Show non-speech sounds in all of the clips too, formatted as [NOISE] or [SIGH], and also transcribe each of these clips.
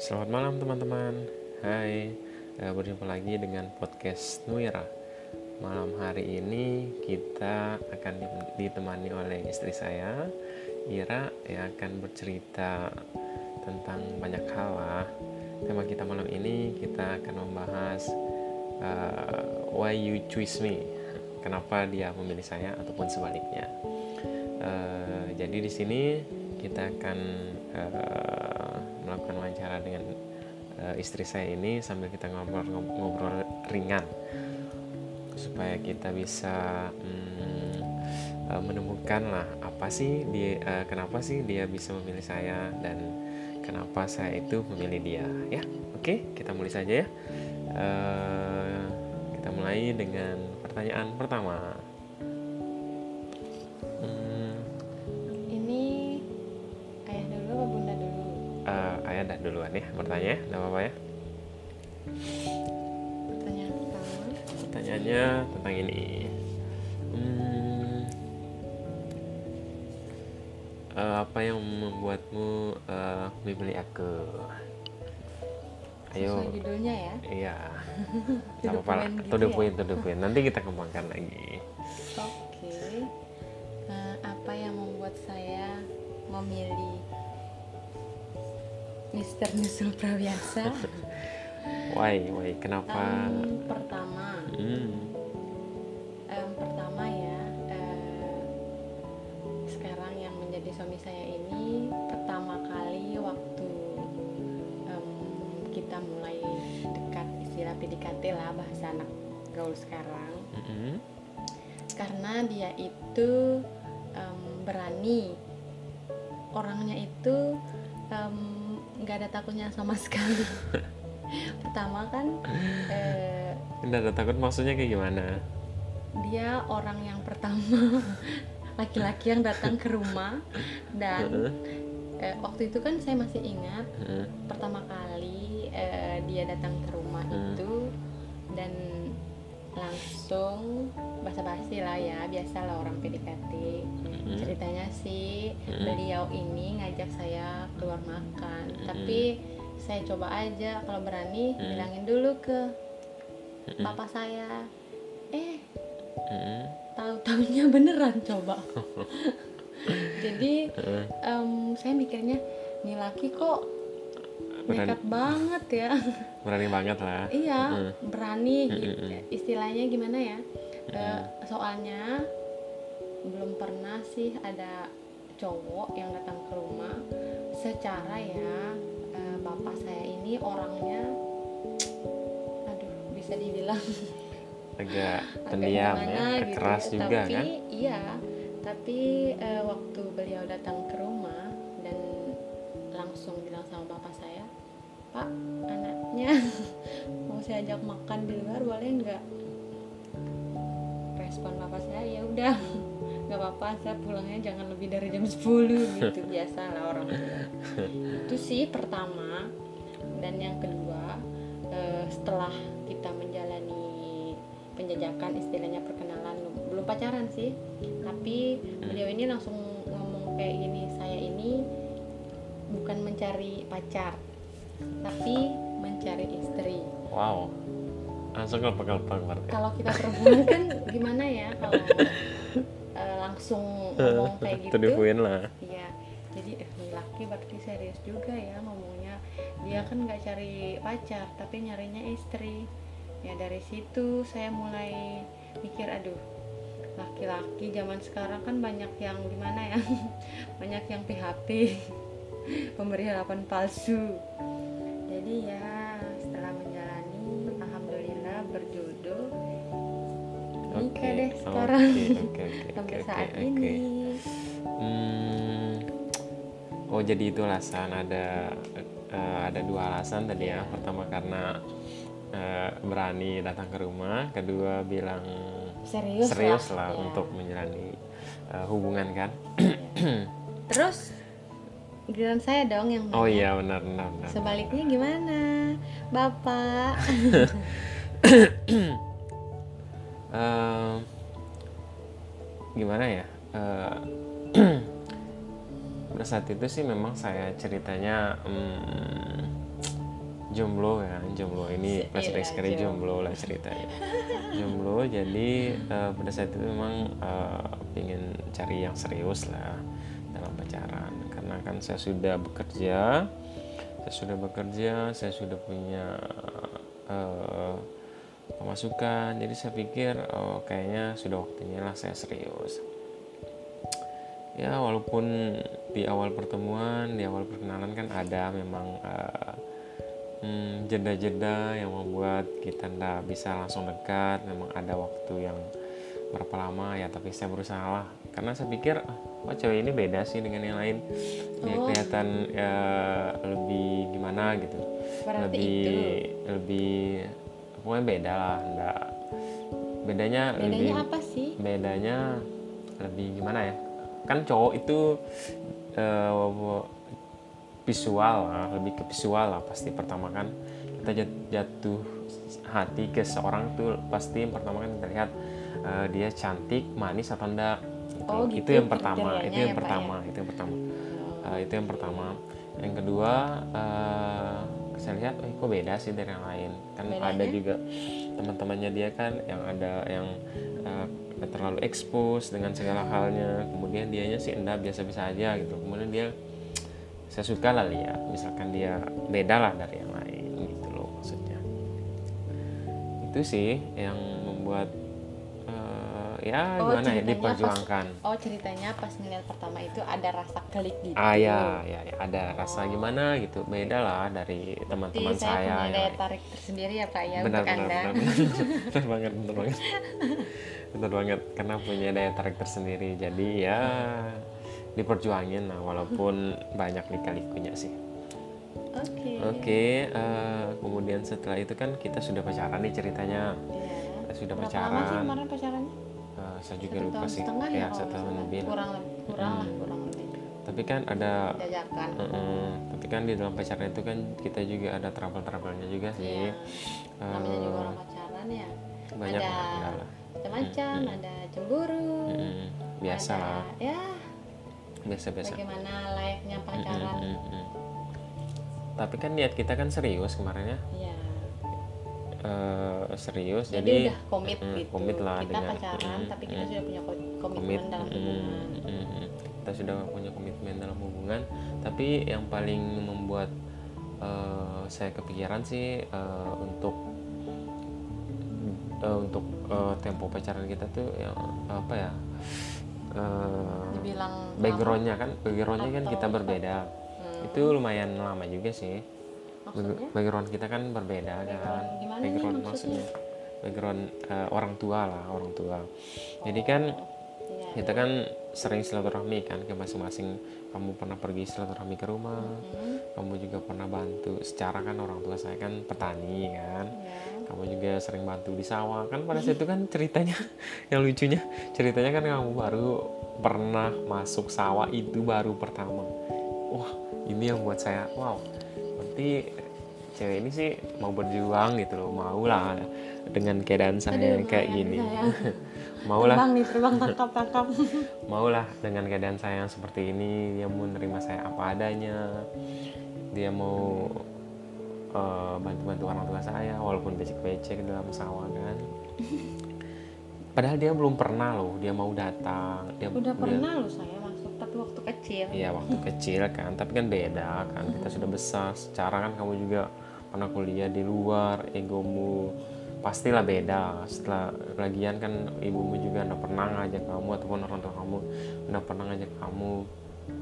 Selamat malam teman-teman. Hai. Eh, Berjumpa lagi dengan podcast Nuira. Malam hari ini kita akan ditemani oleh istri saya Ira yang akan bercerita tentang banyak hal lah. Tema kita malam ini kita akan membahas uh, Why you choose me. Kenapa dia memilih saya ataupun sebaliknya. Uh, Jadi di sini kita akan uh, wawancara dengan uh, istri saya ini sambil kita ngobrol-ngobrol ringan. Supaya kita bisa um, menemukan lah apa sih dia uh, kenapa sih dia bisa memilih saya dan kenapa saya itu memilih dia ya. Oke kita mulai saja ya. Uh, kita mulai dengan pertanyaan pertama duluan ya bertanya tidak apa-apa ya. Pertanyaan pertama pertanyaannya tentang ini. Hmm, uh, apa yang membuatmu uh, memilih aku? Ayo. Sesuai judulnya ya. Iya. [LAUGHS] Sama apa gitu to the point to the point nanti kita kembangkan lagi. Oke. Okay. uh, apa yang membuat saya memilih Mister Nyusul Prawiasa. [LAUGHS] Why why kenapa? Um, pertama. Hmm. um, pertama ya uh, sekarang yang menjadi suami saya ini pertama kali waktu um, kita mulai dekat istilah PDKT lah bahasa anak gaul sekarang. Mm -hmm. karena dia itu um, berani. Orangnya itu um, nggak ada takutnya sama sekali. [LAUGHS] Pertama kan eh, nggak ada takut maksudnya kayak gimana? Dia orang yang pertama. [LAUGHS] Laki-laki yang datang ke rumah. Dan eh, waktu itu kan saya masih ingat pertama kali eh, dia datang ke rumah itu. Dan langsung basa-basi lah ya biasalah orang PDKT hmm. ceritanya sih hmm. beliau ini ngajak saya keluar makan hmm. tapi saya coba aja kalau berani hmm. bilangin dulu ke hmm. papa saya eh hmm. tahu tahunya beneran coba [LAUGHS] jadi um, saya mikirnya nih laki kok nekat banget ya. [LAUGHS] Berani banget lah. Iya berani gitu. Istilahnya gimana ya? Uh, soalnya belum pernah sih ada cowok yang datang ke rumah secara ya uh, bapak saya ini orangnya aduh bisa dibilang [LAUGHS] [LAUGHS] agak pendiam ya gitu. keras juga tapi, kan? iya tapi uh, waktu beliau datang ke rumah dan langsung bilang sama bapak saya pak anaknya. [LAUGHS] Mau saya ajak makan di luar boleh nggak? Respon bapak saya ya udah [LAUGHS] nggak apa-apa saya pulangnya jangan lebih dari jam 10 [LAUGHS] gitu. Biasa lah orang tua. Itu sih pertama. Dan yang kedua uh, setelah kita menjalani penjajakan istilahnya perkenalan belum pacaran sih. Tapi beliau ini langsung ngomong kayak gini saya ini bukan mencari pacar tapi mencari istri. Wow. Langsung berarti. Kalau kita perempuan kan gimana ya kalau uh, langsung ngomong kayak gitu? terdipuin lah. Iya. Jadi eh, laki berarti serius juga ya ngomongnya. Dia kan nggak cari pacar tapi nyarinya istri. Ya dari situ saya mulai mikir aduh laki-laki zaman sekarang kan banyak yang gimana ya? [LAUGHS] Banyak yang PHP [LAUGHS] pemberi harapan palsu jadi ya setelah menjalani alhamdulillah berjodoh. Nikah okay. deh sekarang. okay, okay, okay, [LAUGHS] sampai okay, saat okay, ini. Hmm, oh jadi itu alasan ada uh, ada dua alasan tadi ya. Pertama karena uh, berani datang ke rumah kedua bilang serius, serius lah, lah ya. untuk menjalani uh, hubungan kan. [CLEARS THROAT] Terus giliran saya dong yang oh iya benar benar, benar sebaliknya gimana? Bapak. [COUGHS] Uh, gimana ya? Uh, [CLEARS THROAT] pada saat itu sih memang saya ceritanya um, jomblo kan jomblo. Ini flashback Iya, sekali jomblo. lah ceritanya. [LAUGHS] Jomblo jadi eh, pada saat itu memang eh, ingin cari yang serius lah dalam pacaran karena kan saya sudah bekerja saya sudah bekerja saya sudah punya eh, pemasukan. Jadi saya pikir oh kayaknya sudah waktunya lah saya serius. Ya walaupun di awal pertemuan di awal perkenalan kan ada memang eh, hmm, jeda-jeda yang membuat kita ndak bisa langsung dekat. Memang ada waktu yang berapa lama ya tapi saya berusaha lah. Karena saya pikir ah, oh cewek ini beda sih dengan yang lain. Dia Oh. kelihatan ya, lebih gimana gitu. Berarti lebih itu. lebih pokoknya beda lah ndak bedanya, lebih bedanya apa sih? Bedanya lebih gimana ya? Kan cowok itu eh, visual lah lebih ke visual lah pasti pertama kan. Kita jat- jatuh hati ke seorang tuh pasti pertama kan kita lihat eh, dia cantik manis atau enggak gitu. Oh, gitu. itu yang pertama itu yang ya, Pak, pertama itu yang pertama. Eh, itu yang pertama. Yang kedua eh, saya lihat oh, kok beda sih dari yang lain? Kan ada Bedanya? juga teman-temannya dia kan yang ada yang eh, terlalu expose dengan segala halnya. Kemudian dianya sih enggak biasa-biasa aja gitu. Kemudian dia saya suka lah lihat misalkan dia beda lah dari yang lain gitu loh maksudnya. Itu sih yang membuat eh, ya Oh, gimana ya ceritanya pas- diperjuangkan. Oh ceritanya pas ngeliat pertama itu ada rasa klik gitu. Ah ya, ya, ya, ada rasa gimana gitu. Beda lah dari teman-teman saya, saya, punya daya tarik tersendiri ya pak ya benar untuk benar anda. benar benar. [LAUGHS] Benar banget benar banget. Benar banget karena punya daya tarik tersendiri. Jadi ya diperjuangin lah walaupun banyak lika-likunya sih. Oke. Oke eh, kemudian setelah itu kan kita sudah pacaran nih ceritanya. Kita sudah Berapa pacaran lama sih kemarin pacarannya Eh, saya juga Satu lupa sih. setengah ya kalau satu tahun lebih kurang kurang lah kurang lebih. Tapi kan ada jajakan eh, tapi kan di dalam pacaran itu kan kita juga ada trouble-troublenya juga sih. Iya. namanya juga orang pacaran ya. banyak ada lah. macam-macam ada cemburu Mm, biasa ada, lah. ya. Biasa-biasa. Bagaimana layaknya pacaran. Mm, mm, mm. tapi kan niat kita kan serius kemarin ya. Ya Eh, serius jadi, jadi, udah komit mm, gitu komit lah kita dengan- pacaran mm, tapi kita mm. sudah punya ko- komitmen komit dalam hubungan mm, mm. kita sudah punya komitmen dalam hubungan tapi yang paling membuat eh, saya kepikiran sih eh, untuk eh, untuk eh, tempo pacaran kita tuh yang apa ya eh, dibilang backgroundnya kan backgroundnya kan kita berbeda Hmm. itu lumayan lama juga sih maksudnya? Back- background kita kan berbeda kan. Background gimana nih background maksudnya? maksudnya background eh, orang tua lah orang tua. Jadi kan Iya. kita kan sering silaturahmi kan ke masing-masing. Kamu pernah pergi silaturahmi ke rumah Hmm, kamu juga pernah bantu. Secara kan orang tua saya kan petani kan. Ya. kamu juga sering bantu di sawah. Kan pada saat itu kan ceritanya [LAUGHS] yang lucunya ceritanya kan kamu baru pernah masuk sawah itu baru pertama. Wah ini yang buat saya wow. Berarti cewek ini sih mau berjuang gitu loh mau lah dengan keadaan saya yang Aduh, kayak gini. [LAUGHS] mau lah. Terbang nih terbang tangkap tangkap [LAUGHS] maulah dengan keadaan saya yang seperti ini dia mau menerima saya apa adanya. Dia mau eh, bantu-bantu orang tua saya walaupun becek-becek dalam sawah kan. [LAUGHS] Padahal dia belum pernah loh dia mau datang. Dia udah dia- pernah loh saya waktu kecil Iya waktu kecil kan, tapi kan beda kan kita sudah besar. Secara kan kamu juga pernah kuliah di luar, egomu pastilah beda. Setelah lagian kan ibumu juga udah pernah ngajak kamu ataupun orang tua kamu udah pernah ngajak kamu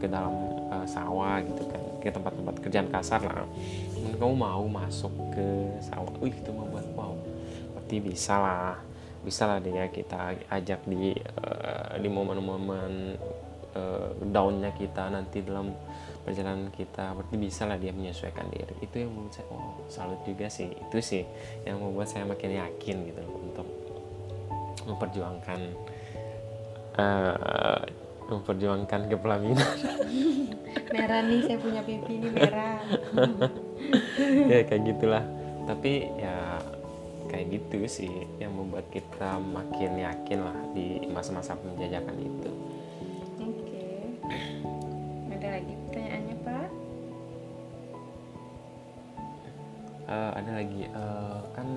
ke dalam eh, sawah gitu kan, ke tempat-tempat kerjaan kasar lah. Dan kamu mau masuk ke sawah, wih itu membuat wow, berarti bisa lah, bisa lah dia kita ajak di eh, di momen-momen downnya kita nanti dalam perjalanan kita berarti bisa lah dia menyesuaikan diri. Itu yang membuat saya oh salut juga sih. Itu sih yang membuat saya makin yakin gitu untuk memperjuangkan eh, memperjuangkan kepelaminan. [LAUGHS] Merah nih saya punya pipi ini merah. [LAUGHS] Ya kayak gitulah. Tapi ya kayak gitu sih yang membuat kita makin yakin lah di masa-masa penjajakan itu uh, ada lagi uh, kan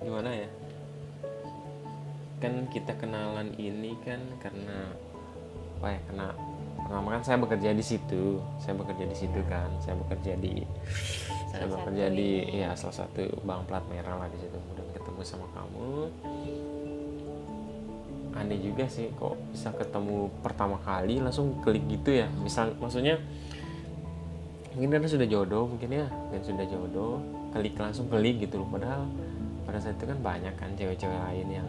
gimana ya? Kan kita kenalan ini kan karena apa ya karena pertama kan saya bekerja di situ saya bekerja di situ kan. Saya bekerja di salah saya bekerja di ya salah satu bank plat merah lah di situ. Kemudian ketemu sama kamu. Aneh juga sih kok bisa ketemu pertama kali langsung klik gitu ya. Misal maksudnya mungkin kan sudah jodoh mungkin ya mungkin sudah jodoh klik langsung klik gitu loh padahal pada saat itu kan banyak kan cewek-cewek lain yang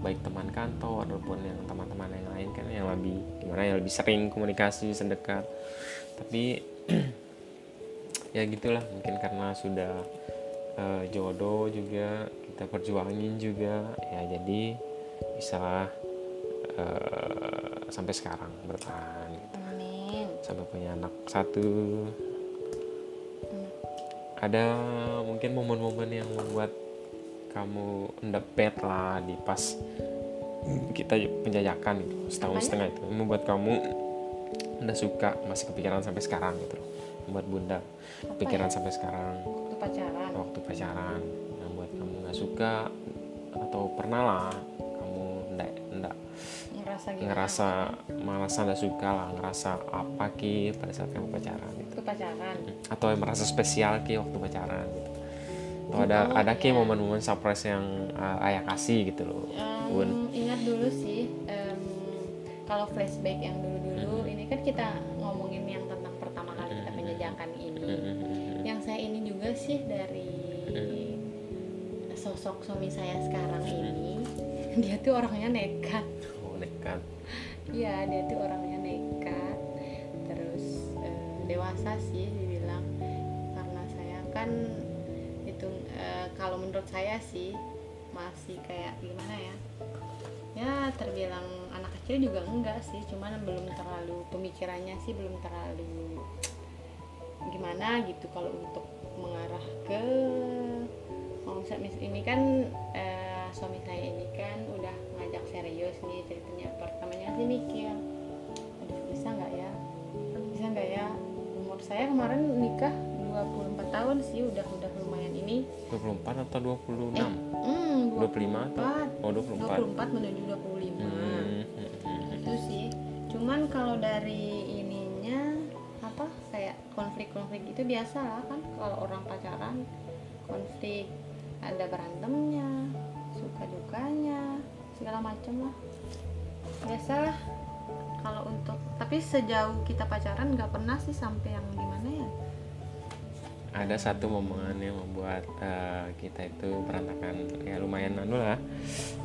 baik teman kantor ataupun yang teman-teman yang lain kan yang lebih gimana ya lebih sering komunikasi sedekat tapi [CLEARS THROAT] ya gitulah mungkin karena sudah uh, jodoh juga kita perjuangin juga ya jadi bisa uh, sampai sekarang bertahan gitu. Amin. sampai punya anak satu. Ada mungkin momen-momen yang membuat kamu ndepet lah di pas kita penjajakan gitu setahun Apanya? setengah itu membuat kamu udah suka masih kepikiran sampai sekarang gitu loh membuat bunda kepikiran ya? sampai sekarang waktu pacaran waktu pacaran yang buat kamu nggak suka atau pernah lah kamu ndak ndak ngerasa gimana? ngerasa merasa nggak suka lah ngerasa apa ki pada saat kamu pacaran pacaran. Atau merasa spesial ki waktu pacaran gitu. Atau ada oh, ada kayak momen-momen surprise yang uh, ayah kasih gitu loh um, Bun. ingat dulu sih um, kalau flashback yang dulu-dulu hmm. ini kan kita ngomongin yang tentang pertama kali kita menjajakan ini. Hmm. yang saya ini juga sih dari sosok suami saya sekarang ini [LAUGHS] dia tuh orangnya nekat. Oh nekat. Iya dia tuh orangnya dewasa sih dibilang. Karena saya kan itu e, kalau menurut saya sih masih kayak gimana ya? Ya terbilang anak kecil juga enggak sih cuman belum terlalu pemikirannya sih belum terlalu gimana gitu kalau untuk mengarah ke mau ini kan e, suami saya ini kan udah ngajak serius nih ceritanya. Pertamanya sih mikir kemarin nikah 24 tahun sih udah udah lumayan ini. 24 atau 26 eh, mm, 25 atau oh 24 24 menuju 25 hmm. itu sih. Cuman kalau dari ininya apa kayak konflik-konflik itu biasa lah kan. Kalau orang pacaran konflik ada berantemnya suka dukanya segala macam lah. Biasalah kalau untuk tapi sejauh kita pacaran nggak pernah sih sampai yang ya ada satu momen yang membuat uh, kita itu berantakan ya lumayan anu lah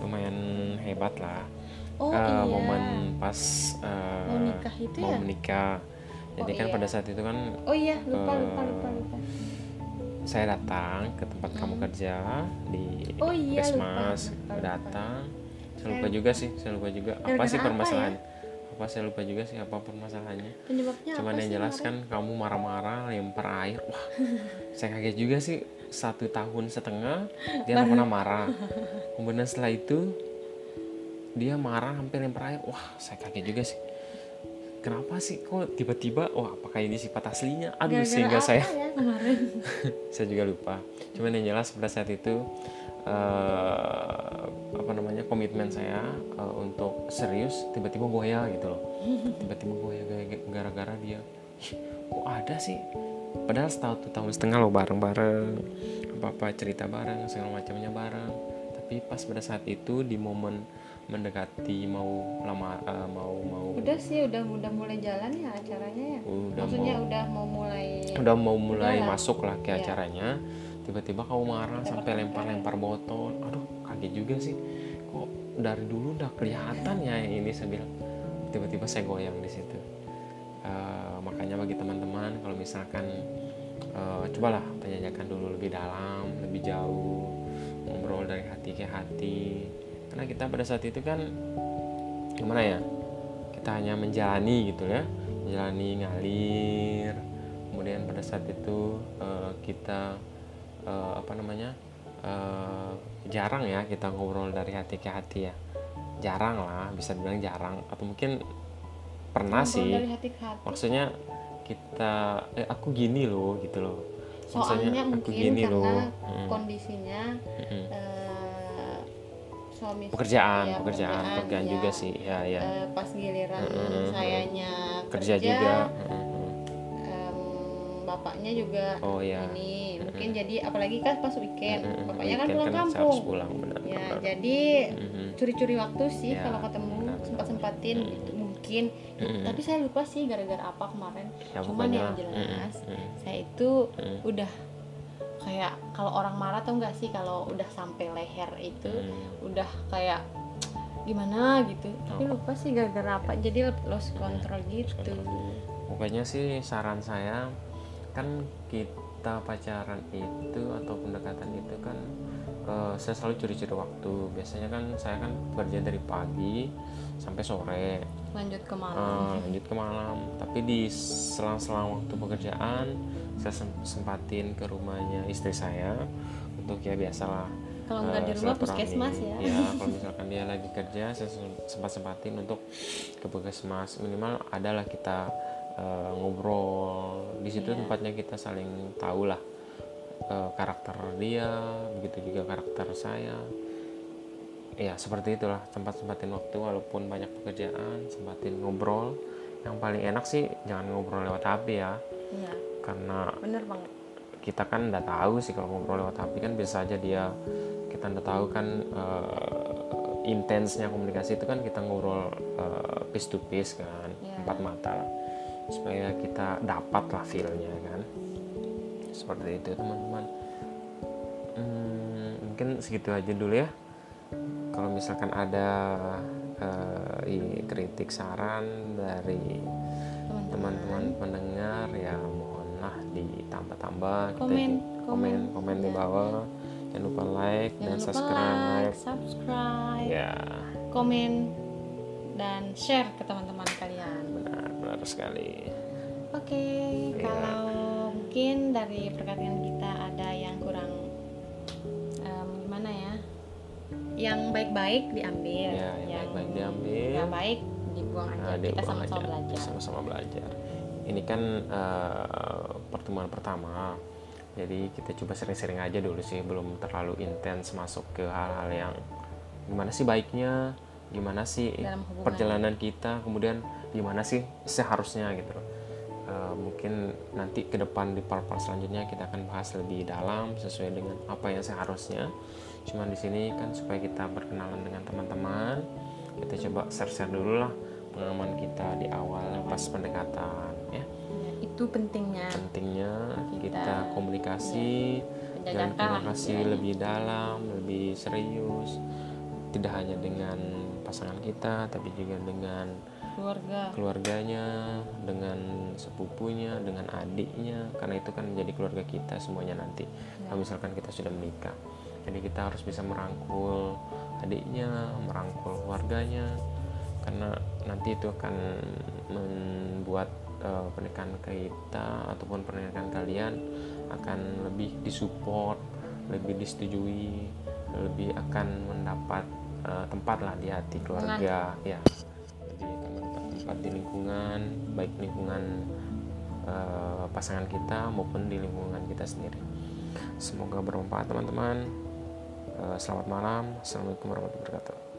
lumayan hebat lah oh, uh, iya. momen pas uh, mau nikah itu mau ya? menikah jadi oh, kan iya. pada saat itu kan oh iya lupa uh, lupa lupa lupa saya datang ke tempat hmm. kamu kerja di oh, iya, Kesmas lupa, lupa, lupa. datang saya lupa juga sih saya lupa juga apa sih permasalahan ya? Apa saya lupa juga sih apa permasalahannya penyebabnya cuman yang jelas kan kamu marah-marah lempar air wah. [LAUGHS] Saya kaget juga sih satu tahun setengah dia nggak pernah marah. Kemudian setelah itu dia marah hampir lempar air wah saya kaget juga sih. Kenapa sih kok tiba-tiba wah apakah ini sifat aslinya? Aduh Gara -gara sehingga saya ya [LAUGHS] saya juga lupa. Cuman yang jelas pada saat itu uh, apa namanya komitmen saya uh, untuk serius tiba-tiba goyah gitu loh. Tiba-tiba goyah gara-gara dia kok ada sih? Padahal setahun tahun setengah loh bareng-bareng apa-apa cerita bareng segala macamnya bareng. Tapi pas pada saat itu di momen mendekati mau lama uh, mau mau udah sih udah udah mulai jalan ya acaranya ya? Udah maksudnya mau, udah mau mulai udah mau mulai udah masuk lah ke ya. acaranya tiba-tiba kamu marah sampai lempar-lempar botol. Aduh kaget juga sih. Kok dari dulu udah kelihatan ya ini saya bilang. Tiba-tiba saya goyang di situ. Uh, makanya bagi teman-teman kalau misalkan uh, cobalah tanyakan dulu lebih dalam lebih jauh ngobrol dari hati ke hati. Karena kita pada saat itu kan gimana ya kita hanya menjalani gitu ya. Menjalani ngalir. Kemudian pada saat itu uh, kita uh, apa namanya uh, jarang ya kita ngobrol dari hati ke hati ya jarang lah bisa dibilang jarang atau mungkin pernah ngobrol sih dari hati ke hati. maksudnya kita eh aku gini loh gitu loh soalnya aku mungkin gini karena loh. Mm, kondisinya mm. eh, suami pekerjaan ya, pekerjaan pekerjaan ya. juga sih ya ya Eh, pas giliran Mm-mm. sayanya kerja juga Mm, em, bapaknya juga oh ya ini. Mungkin jadi apalagi kan pas weekend. Mm, bapaknya kan weekend pulang harus kampung. pulang benar ya benar. jadi curi-curi waktu sih Ya, kalau ketemu benar, benar. sempat sempatin Mm. gitu mungkin. Mm. tapi saya lupa sih gara-gara apa kemarin. Ya cuman pokoknya. yang jelas Mm, mm, saya itu mm, udah kayak kalau orang marah tau nggak sih kalau udah sampai leher itu mm. udah kayak gimana gitu. Tapi Oh. lupa sih gara-gara apa jadi lost control gitu. Pokoknya sih saran saya kan kita pacaran itu atau pendekatan itu kan eh, saya selalu curi-curi waktu. Biasanya kan saya kan kerja dari pagi sampai sore, lanjut ke malam lanjut ke malam. Tapi di selang-selang waktu pekerjaan saya sem- sempatin ke rumahnya istri saya untuk ya biasalah kalau nggak di eh, rumah puskesmas ya Ya, kalau misalkan dia lagi kerja, saya sem- sempat sempatin untuk ke puskesmas. Minimal adalah kita eh, ngobrol. Di situ Iya. tempatnya kita saling tahu lah eh, karakter dia, begitu juga karakter saya. Ya, seperti itulah. Sempat sempatin waktu walaupun banyak pekerjaan, sempatin ngobrol. Yang paling enak sih jangan ngobrol lewat HP ya, Iya, karena bener banget kita kan udah tahu sih kalau ngobrol lewat HP kan biasa aja dia kita udah tahu kan eh, intensnya komunikasi itu kan kita ngobrol eh, face to face kan Iya. empat mata lah supaya kita dapat lah feelnya kan? Seperti itu teman-teman. Hmm, mungkin segitu aja dulu ya. Kalau misalkan ada eh, i- kritik saran dari teman-teman. pendengar ya mohonlah ditambah-tambah. Kita Komen, ju- komen. komen. komen di Ya. bawah. Jangan lupa like jangan dan lupa subscribe. like subscribe. Ya. Komen dan share ke teman-teman kalian benar benar sekali Oke, Iya. kalau mungkin dari perkataan kita ada yang kurang em, gimana ya? Yang baik-baik diambil, Ya, yang baik-baik diambil. nggak baik dibuang aja. Nah, kita sama-sama aja. belajar. sama-sama belajar ini kan eh, pertemuan pertama jadi kita coba sering-sering aja dulu sih belum terlalu intens masuk ke hal-hal yang gimana sih baiknya gimana sih perjalanan kita kemudian gimana sih seharusnya gitu. Loh Eh, mungkin nanti ke depan di part-part selanjutnya kita akan bahas lebih dalam sesuai dengan apa yang seharusnya. Cuman di sini kan supaya kita berkenalan dengan teman-teman kita coba share-share dulu lah pengalaman kita di awal pas pendekatan ya. Ya, itu pentingnya. pentingnya Kita- kita komunikasi dan Menjajakan lah komunikasi lebih dalam lebih serius. Tidak hanya dengan pasangan kita tapi juga dengan keluarga. keluarganya dengan sepupunya dengan adiknya. Karena itu kan menjadi keluarga kita semuanya nanti. Kalau misalkan kita sudah menikah. Jadi kita harus bisa merangkul adiknya merangkul keluarganya. Karena nanti itu akan membuat eh, pernikahan kita ataupun pernikahan kalian akan lebih disupport lebih disetujui lebih akan mendapat eh, tempat lah di hati keluarga ya. Jadi akan mendapat tempat di lingkungan baik lingkungan eh, pasangan kita maupun di lingkungan kita sendiri. Semoga bermanfaat teman-teman. Eh, selamat malam. Assalamualaikum warahmatullahi wabarakatuh